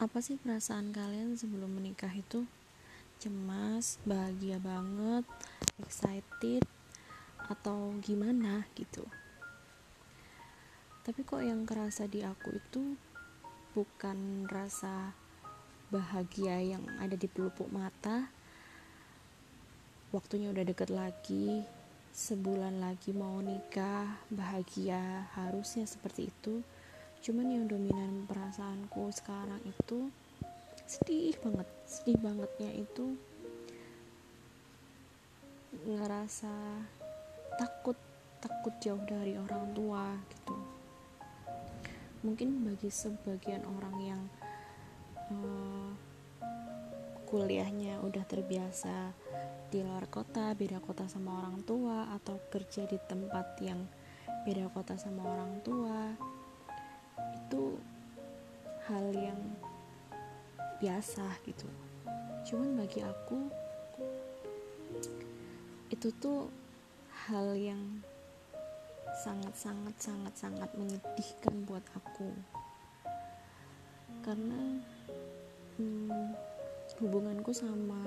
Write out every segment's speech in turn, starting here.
apa sih perasaan kalian sebelum menikah itu? Cemas bahagia banget excited atau gimana gitu? Tapi kok yang kerasa di aku itu bukan rasa bahagia yang ada di pelupuk mata. Waktunya udah deket lagi sebulan lagi mau nikah bahagia harusnya seperti itu cuman yang dominan perasaanku sekarang itu sedih banget sedih bangetnya itu ngerasa takut takut jauh dari orang tua gitu. Mungkin bagi sebagian orang yang uh, kuliahnya udah terbiasa di luar kota beda kota sama orang tua atau kerja di tempat yang beda kota sama orang tua itu hal yang biasa gitu. Cuman bagi aku itu tuh hal yang sangat sangat sangat sangat menyedihkan buat aku. Karena hmm, hubunganku sama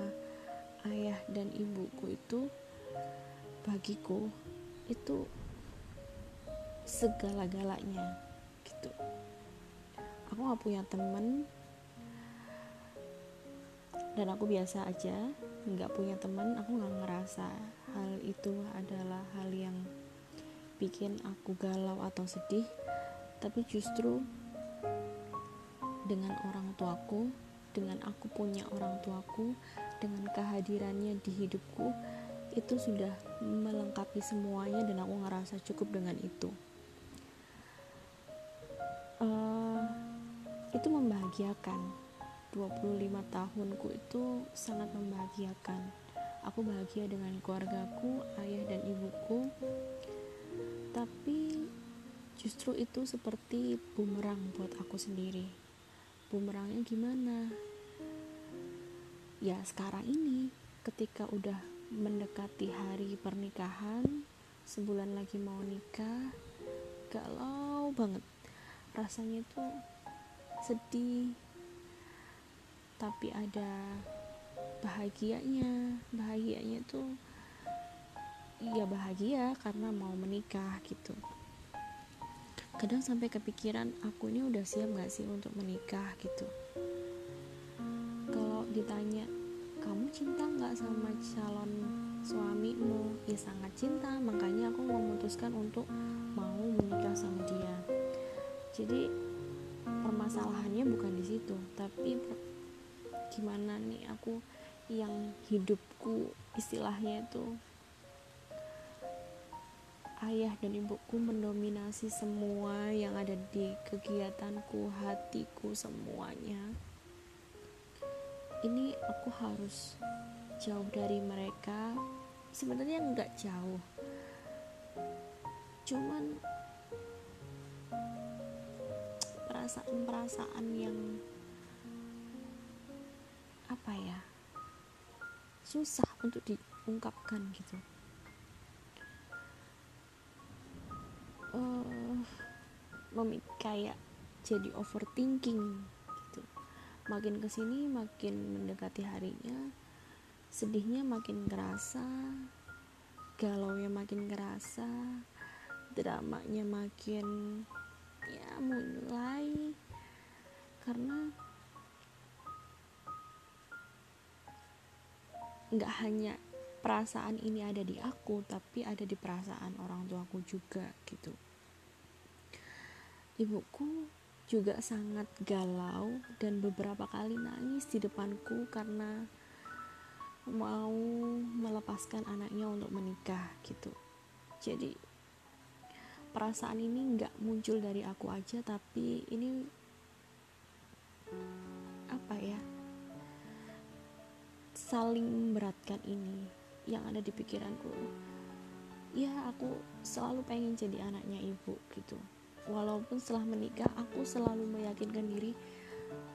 ayah dan ibuku itu bagiku itu segala-galanya gitu. Aku gak punya temen. Dan aku biasa aja nggak punya teman aku nggak ngerasa hal itu adalah hal yang bikin aku galau atau sedih. Tapi justru dengan orang tuaku dengan aku punya orang tuaku dengan kehadirannya di hidupku itu sudah melengkapi semuanya dan aku ngerasa cukup dengan itu itu membahagiakan. 25 tahunku itu sangat membahagiakan. Aku bahagia dengan keluargaku ayah dan ibuku. Tapi justru itu seperti bumerang buat aku sendiri. Bumerangnya gimana? Ya sekarang ini ketika udah mendekati hari pernikahan sebulan lagi mau nikah galau banget rasanya tuh sedih tapi ada bahagianya. Bahagianya tuh ya bahagia karena mau menikah gitu. Kadang sampai kepikiran aku ini udah siap gak sih untuk menikah? gitu. Kalau ditanya kamu cinta nggak sama calon suamimu? Ya sangat cinta makanya aku memutuskan untuk mau menikah sama dia jadi permasalahannya bukan di situ tapi gimana nih aku yang hidupku istilahnya itu ayah dan ibuku mendominasi semua yang ada di kegiatanku hatiku semuanya. Ini aku harus jauh dari mereka. Sebenarnya nggak jauh. Cuman perasaan-perasaan yang apa ya susah untuk diungkapkan gitu. Uh, kayak jadi overthinking gitu. Makin ke sini makin mendekati harinya sedihnya makin kerasa galau nya makin kerasa dramanya makin ya mulai. Karena nggak hanya perasaan ini ada di aku tapi ada di perasaan orang tuaku juga gitu. Ibuku juga sangat galau dan beberapa kali nangis di depanku karena mau melepaskan anaknya untuk menikah gitu. Jadi perasaan ini nggak muncul dari aku aja tapi ini apa ya? Saling memberatkan ini yang ada di pikiranku. Ya aku selalu pengen jadi anaknya ibu gitu. Walaupun setelah menikah aku selalu meyakinkan diri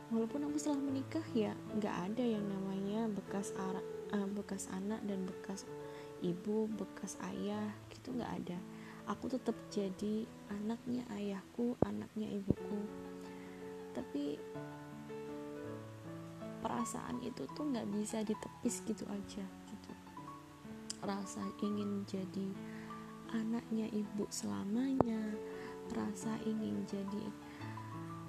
walaupun aku setelah menikah ya nggak ada yang namanya bekas ara, uh, bekas anak dan bekas ibu bekas ayah gitu nggak ada aku tetap jadi anaknya ayahku anaknya ibuku. Tapi perasaan itu tuh nggak bisa ditepis gitu aja gitu. Rasa ingin jadi anaknya ibu selamanya rasa ingin jadi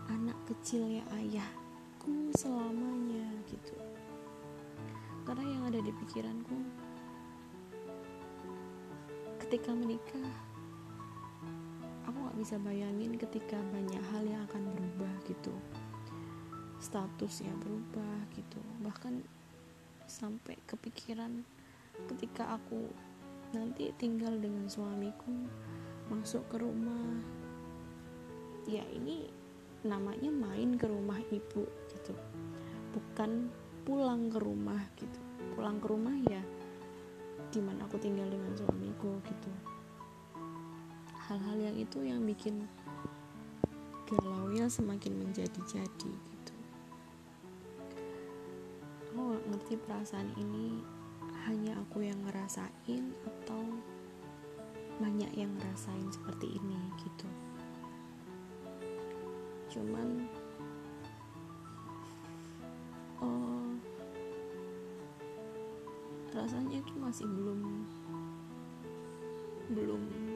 anak kecilnya ayahku selamanya gitu. Karena yang ada di pikiranku ketika menikah nggak bisa bayangin ketika banyak hal yang akan berubah gitu. Statusnya berubah gitu. Bahkan sampai kepikiran ketika aku nanti tinggal dengan suamiku masuk ke rumah. Ya ini namanya main ke rumah ibu gitu. Bukan pulang ke rumah gitu. Pulang ke rumah ya di mana aku tinggal dengan suamiku gitu hal-hal yang itu yang bikin galau nya semakin menjadi-jadi aku gak ngerti perasaan ini hanya aku yang ngerasain atau banyak yang ngerasain seperti ini gitu? Cuman oh, rasanya itu masih belum belum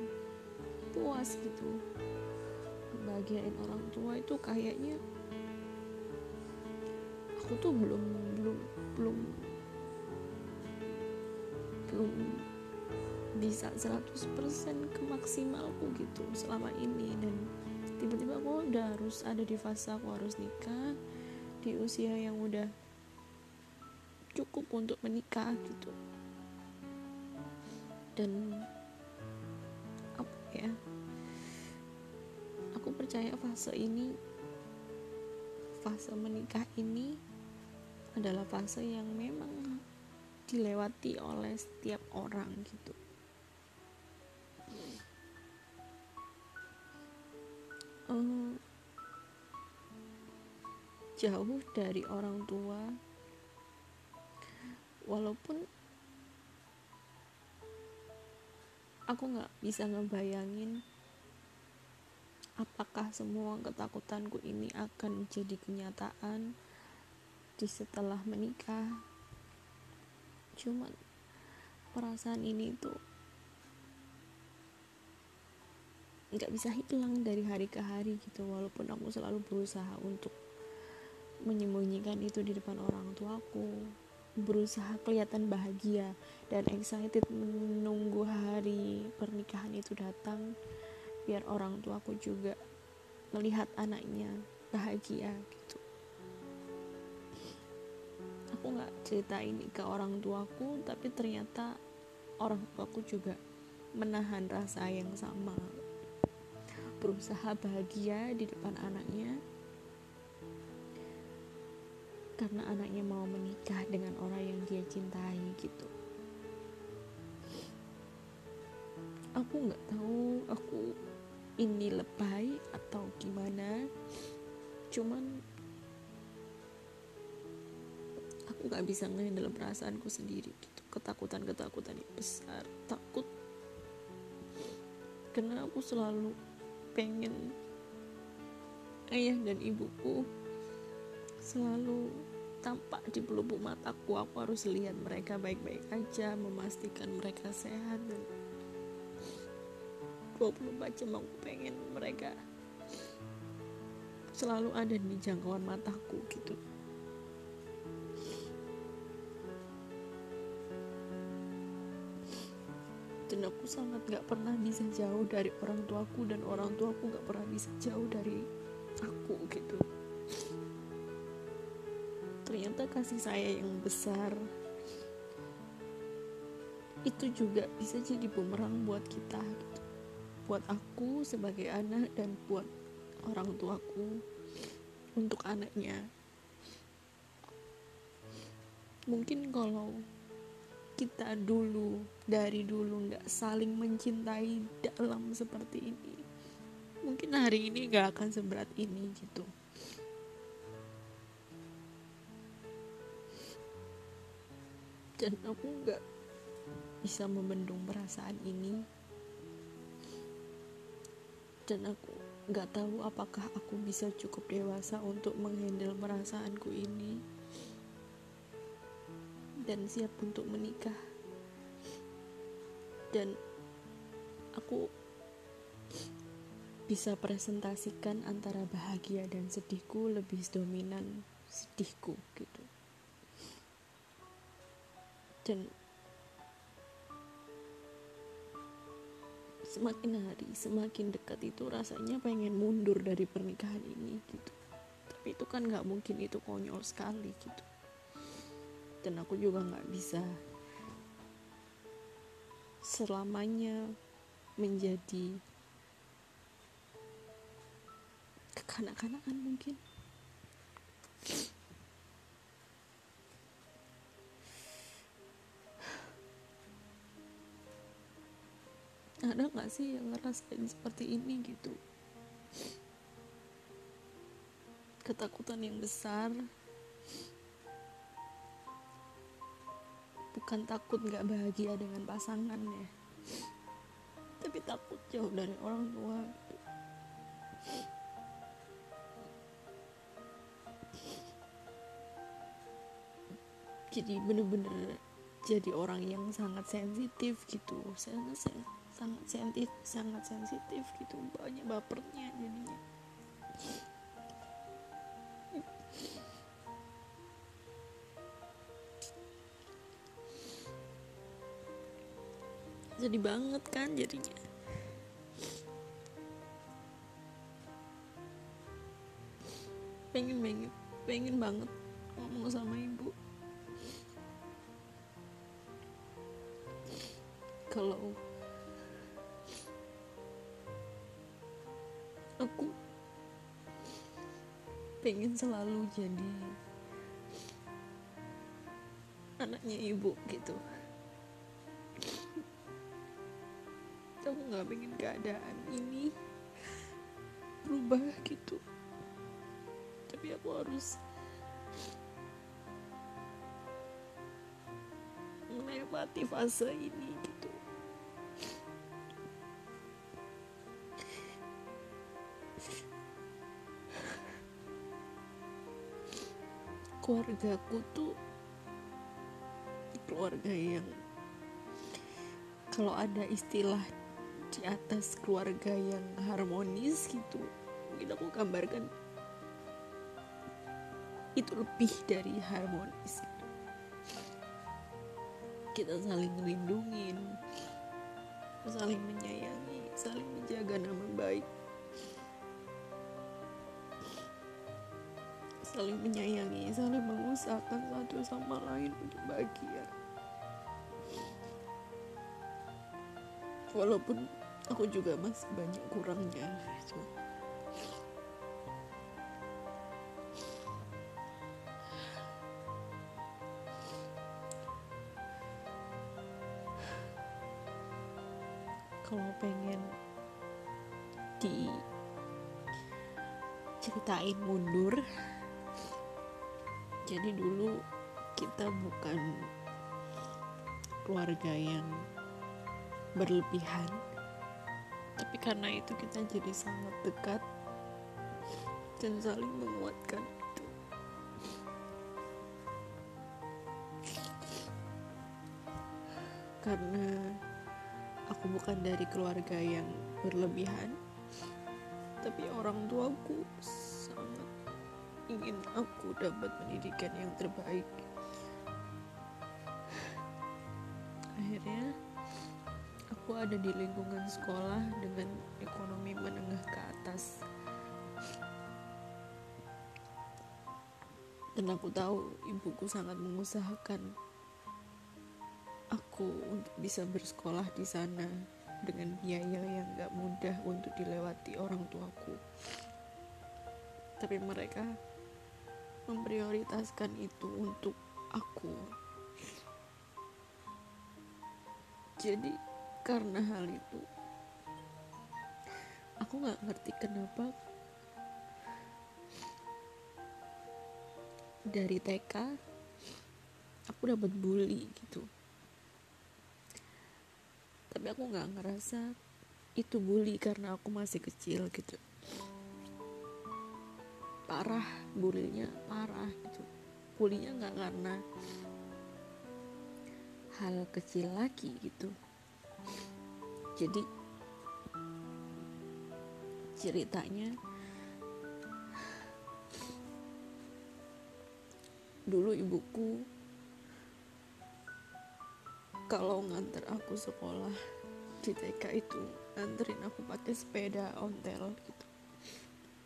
puas gitu. Bagian orang tua itu kayaknya aku tuh belum belum belum belum bisa 100% ke maksimalku gitu selama ini. Dan tiba-tiba aku udah harus ada di fase aku harus nikah di usia yang udah cukup untuk menikah gitu. Dan percaya fase ini fase menikah ini adalah fase yang memang dilewati oleh setiap orang gitu. Uh, jauh dari orang tua walaupun aku nggak bisa ngebayangin apakah semua ketakutanku ini akan jadi kenyataan di setelah menikah? Cuman perasaan ini tuh nggak bisa hilang dari hari ke hari gitu. Walaupun aku selalu berusaha untuk menyembunyikan itu di depan orang tuaku. Berusaha kelihatan bahagia dan excited menunggu hari pernikahan itu datang biar orang tuaku juga melihat anaknya bahagia gitu. Aku nggak cerita ini ke orang tuaku tapi ternyata orang tuaku juga menahan rasa yang sama. Berusaha bahagia di depan anaknya. Karena anaknya mau menikah dengan orang yang dia cintai gitu. Aku nggak tahu aku ini lebay atau gimana. Cuman aku gak bisa ngehandle perasaanku sendiri gitu. Ketakutan ketakutan yang besar. Takut. Karena aku selalu pengen ayah dan ibuku selalu tampak di pelupuk mataku. Aku harus lihat mereka baik-baik aja memastikan mereka sehat dan 24 jam aku pengen mereka selalu ada di jangkauan mataku gitu dan aku sangat gak pernah bisa jauh dari orang tuaku dan orang tuaku gak pernah bisa jauh dari aku gitu ternyata kasih saya yang besar itu juga bisa jadi bumerang buat kita gitu. Buat aku sebagai anak dan buat orang tuaku untuk anaknya. Mungkin kalau kita dulu dari dulu nggak saling mencintai dalam seperti ini mungkin hari ini nggak akan seberat ini gitu. Dan aku nggak bisa membendung perasaan ini dan aku nggak tahu apakah aku bisa cukup dewasa untuk menghandle perasaanku ini. Dan siap untuk menikah. Dan aku bisa presentasikan antara bahagia dan sedihku lebih dominan sedihku gitu. Dan semakin hari semakin dekat itu rasanya pengen mundur dari pernikahan ini gitu. Tapi itu kan nggak mungkin itu konyol sekali gitu. Dan aku juga nggak bisa selamanya menjadi kekanak-kanakan mungkin ada nggak sih yang ngerasain seperti ini gitu? Ketakutan yang besar. Bukan takut nggak bahagia dengan pasangannya tapi takut jauh dari orang tua gitu. jadi bener-bener jadi orang yang sangat sensitif gitu. Sangat sangat sensitif sangat sensitif gitu banyak bapernya jadinya. Jadi banget kan jadinya. Pengen pengen pengen banget ngomong sama ibu. Kalau pengen selalu jadi anaknya ibu gitu. Aku nggak pengen keadaan ini berubah gitu. Tapi aku harus menikmati fase ini. gitu keluargaku tuh keluarga yang kalau ada istilah di atas keluarga yang harmonis gitu mungkin aku gambarkan itu lebih dari harmonis gitu. kita saling melindungi saling menyayangi saling menjaga nama baik saling menyayangi saling mengusahakan satu sama lain untuk bahagia. Walaupun aku juga masih banyak kurangnya. Gitu kalau pengen di ceritain mundur jadi dulu kita bukan keluarga yang berlebihan. Tapi karena itu kita jadi sangat dekat dan saling menguatkan itu. Karena aku bukan dari keluarga yang berlebihan tapi orang tuaku ingin aku dapat pendidikan yang terbaik. Akhirnya aku ada di lingkungan sekolah dengan ekonomi menengah ke atas. Dan aku tahu ibuku sangat mengusahakan aku untuk bisa bersekolah di sana dengan biaya yang gak mudah untuk dilewati orang tuaku. Tapi mereka memprioritaskan itu untuk aku. Jadi karena hal itu aku nggak ngerti kenapa dari TK aku dapat bully gitu. Tapi aku nggak ngerasa itu bully karena aku masih kecil gitu parah bulinya parah gitu. Bulinya nggak karena hal kecil lagi gitu. Jadi ceritanya dulu ibuku kalau nganter aku sekolah di TK itu nganterin aku pakai sepeda ontel gitu.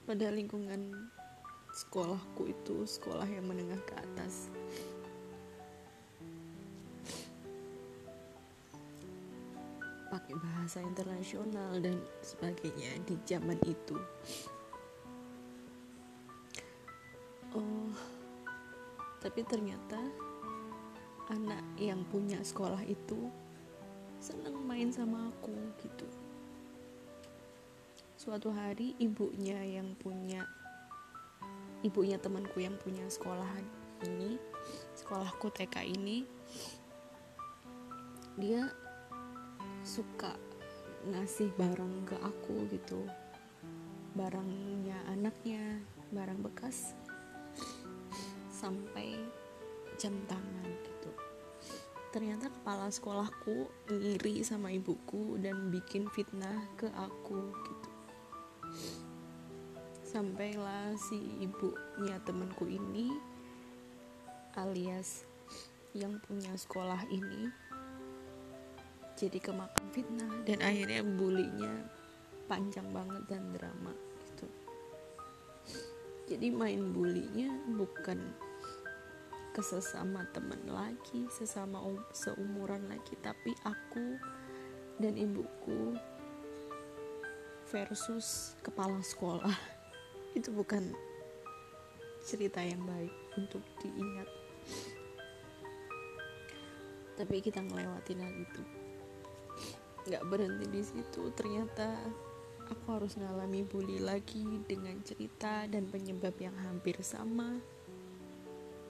Pada lingkungan sekolahku itu sekolah yang menengah ke atas. Pakai bahasa internasional dan sebagainya di zaman itu. Oh tapi ternyata anak yang punya sekolah itu senang main sama aku gitu. Suatu hari ibunya yang punya ibunya temanku yang punya sekolah ini sekolahku TK ini dia suka ngasih barang ke aku gitu. Barangnya anaknya barang bekas sampai jam tangan gitu. Ternyata kepala sekolahku ngiri sama ibuku dan bikin fitnah ke aku gitu sampailah si ibunya temanku ini alias yang punya sekolah ini jadi kemakan fitnah dan akhirnya bulinya panjang banget dan drama gitu. Jadi main bulinya bukan ke sesama teman lagi sesama um, seumuran lagi tapi aku dan ibuku versus kepala sekolah itu bukan cerita yang baik untuk diingat. Tapi kita ngelewatin hal itu. Nggak berhenti di situ. Ternyata aku harus ngalami bully lagi dengan cerita dan penyebab yang hampir sama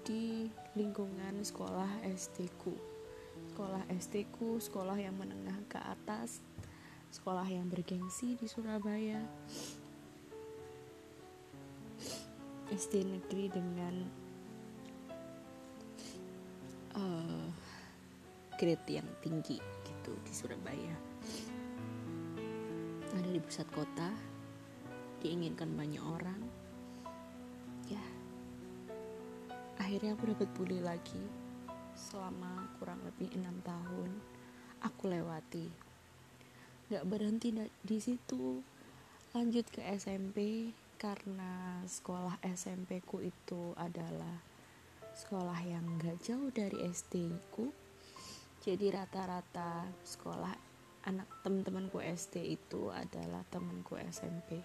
di lingkungan sekolah SD ku. Sekolah SD ku sekolah yang menengah ke atas sekolah yang bergengsi di Surabaya SD negeri dengan uh, grade yang tinggi gitu di Surabaya. Ada di pusat kota diinginkan banyak orang. Ya. Akhirnya aku dapat bully lagi selama kurang lebih enam tahun. Aku lewati. Nggak berhenti di situ. Lanjut ke SMP karena sekolah SMP ku itu adalah sekolah yang gak jauh dari SD ku. Jadi rata-rata sekolah anak teman-temanku SD itu adalah temanku SMP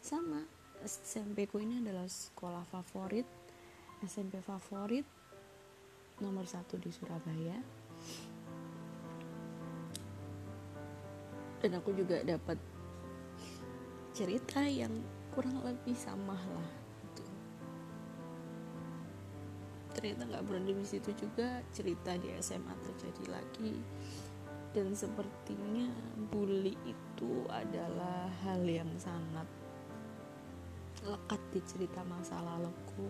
sama SMP ku ini adalah sekolah favorit SMP favorit nomor satu di Surabaya. Dan aku juga dapat cerita yang kurang lebih sama lah gitu. ternyata nggak berhenti di situ juga cerita di SMA terjadi lagi dan sepertinya bully itu adalah hal yang sangat lekat di cerita masa laluku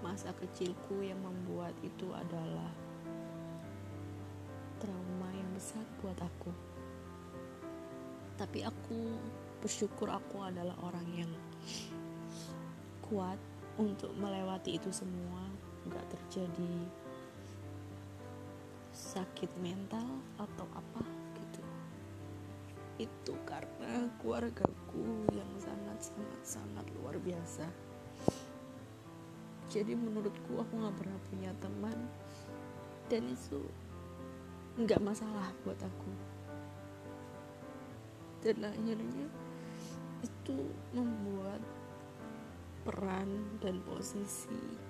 masa kecilku yang membuat itu adalah trauma yang besar buat aku tapi aku bersyukur aku adalah orang yang kuat untuk melewati itu semua nggak terjadi sakit mental atau apa gitu. Itu karena keluargaku yang sangat sangat sangat luar biasa. Jadi menurutku aku nggak pernah punya teman. Dan itu nggak masalah buat aku. Dan akhirnya itu membuat peran dan posisi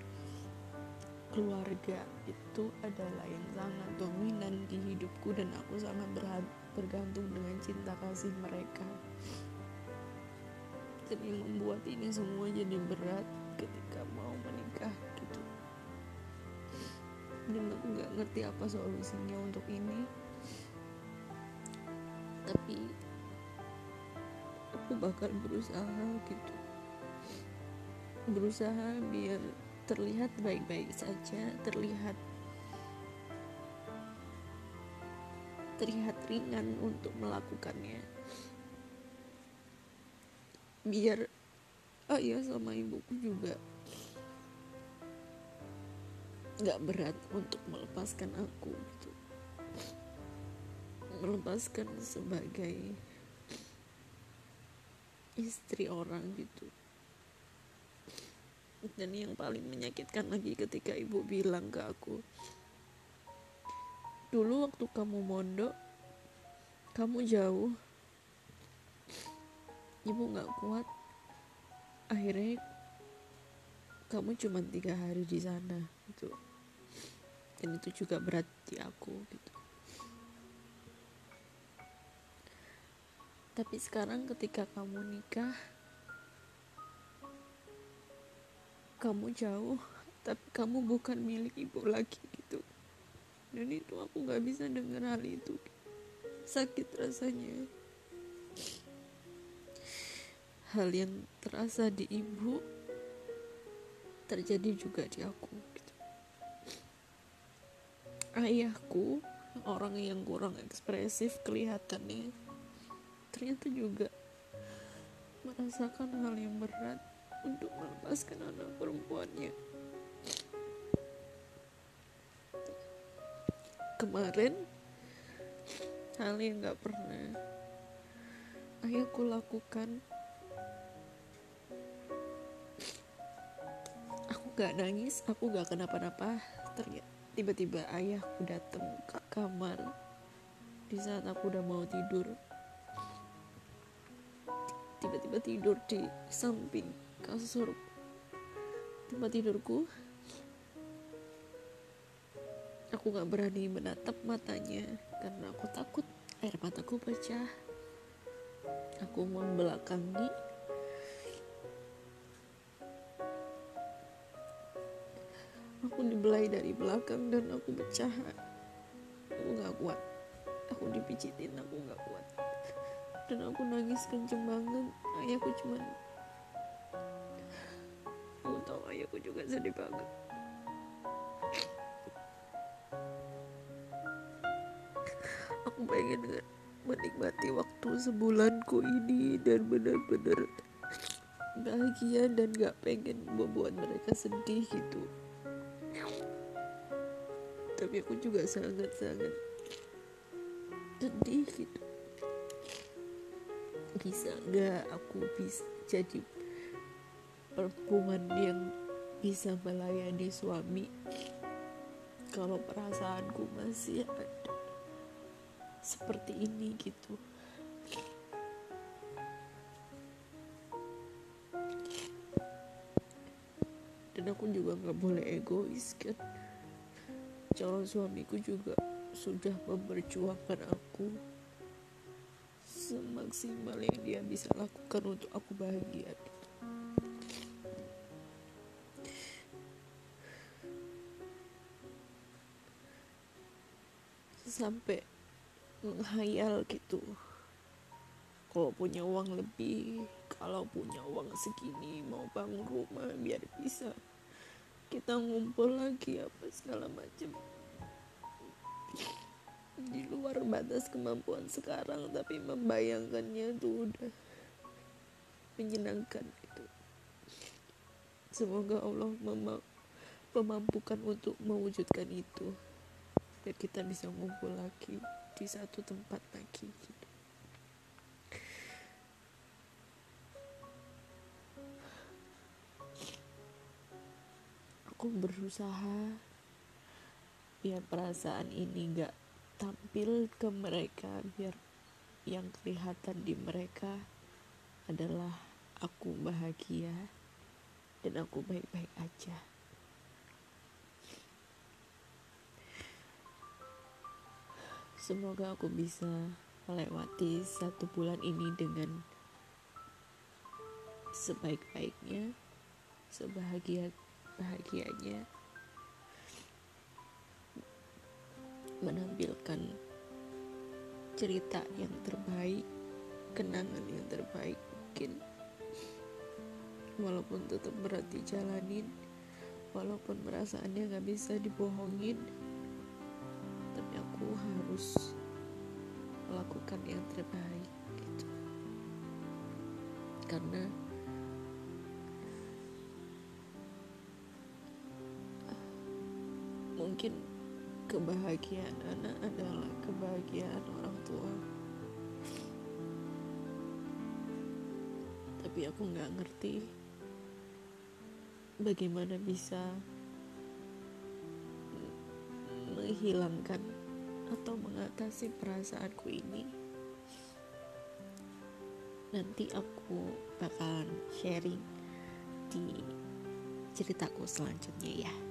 keluarga itu adalah yang sangat dominan di hidupku dan aku sangat bergantung dengan cinta kasih mereka. Jadi membuat ini semua jadi berat ketika mau menikah gitu. Dan aku nggak ngerti apa solusinya untuk ini bakal berusaha gitu. Berusaha biar terlihat baik-baik saja, terlihat terlihat ringan untuk melakukannya. Biar ayah sama ibuku juga nggak berat untuk melepaskan aku gitu. Melepaskan sebagai istri orang gitu. Dan yang paling menyakitkan lagi ketika ibu bilang ke aku dulu waktu kamu mondok kamu jauh ibu nggak kuat akhirnya kamu cuma tiga hari di sana gitu. Dan itu juga berat di aku gitu tapi sekarang ketika kamu nikah kamu jauh tapi kamu bukan milik ibu lagi gitu. Dan itu aku nggak bisa dengar hal itu. Sakit rasanya. Hal yang terasa di ibu terjadi juga di aku gitu. ayahku orang yang kurang ekspresif kelihatannya ternyata juga merasakan hal yang berat untuk melepaskan anak perempuannya. Kemarin hal yang gak pernah ayahku lakukan aku gak nangis aku gak kenapa-napa tiba-tiba ayahku datang ke kamar di saat aku udah mau tidur tiba-tiba tidur di samping kasur tempat tidurku aku gak berani menatap matanya karena aku takut air mataku pecah. Aku membelakangi. Aku dibelai dari belakang dan aku pecah. Aku gak kuat. Aku dipijitin aku gak kuat dan aku nangis kenceng banget. Ayahku cuman aku juga sedih banget. Aku pengen menikmati waktu sebulanku ini dan benar-benar bahagia dan gak pengen membuat mereka sedih gitu. Tapi aku juga sangat-sangat sedih gitu bisa gak aku bisa jadi perempuan yang bisa melayani suami kalau perasaanku masih ada seperti ini gitu. Dan aku juga nggak boleh egois kan? Calon suamiku juga sudah memperjuangkan aku semaksimal yang dia bisa lakukan untuk aku bahagia. Sampai menghayal gitu. Kalau punya uang lebih kalau punya uang segini mau bangun rumah biar bisa kita ngumpul lagi apa segala macam di luar batas kemampuan sekarang tapi membayangkannya tuh udah menyenangkan gitu semoga Allah memampukan untuk mewujudkan itu biar kita bisa ngumpul lagi di satu tempat lagi gitu. aku berusaha biar perasaan ini gak tampil ke mereka biar yang kelihatan di mereka adalah aku bahagia dan aku baik-baik aja. Semoga aku bisa melewati satu bulan ini dengan sebaik-baiknya, sebahagia-bahagianya, menampilkan cerita yang terbaik, kenangan yang terbaik mungkin. Walaupun tetap berat dijalanin, walaupun perasaannya gak bisa dibohongin, tapi aku harus melakukan yang terbaik gitu karena mungkin kebahagiaan anak adalah kebahagiaan orang tua. Tapi aku nggak ngerti bagaimana bisa menghilangkan atau mengatasi perasaanku ini. Nanti aku bakalan sharing di ceritaku selanjutnya ya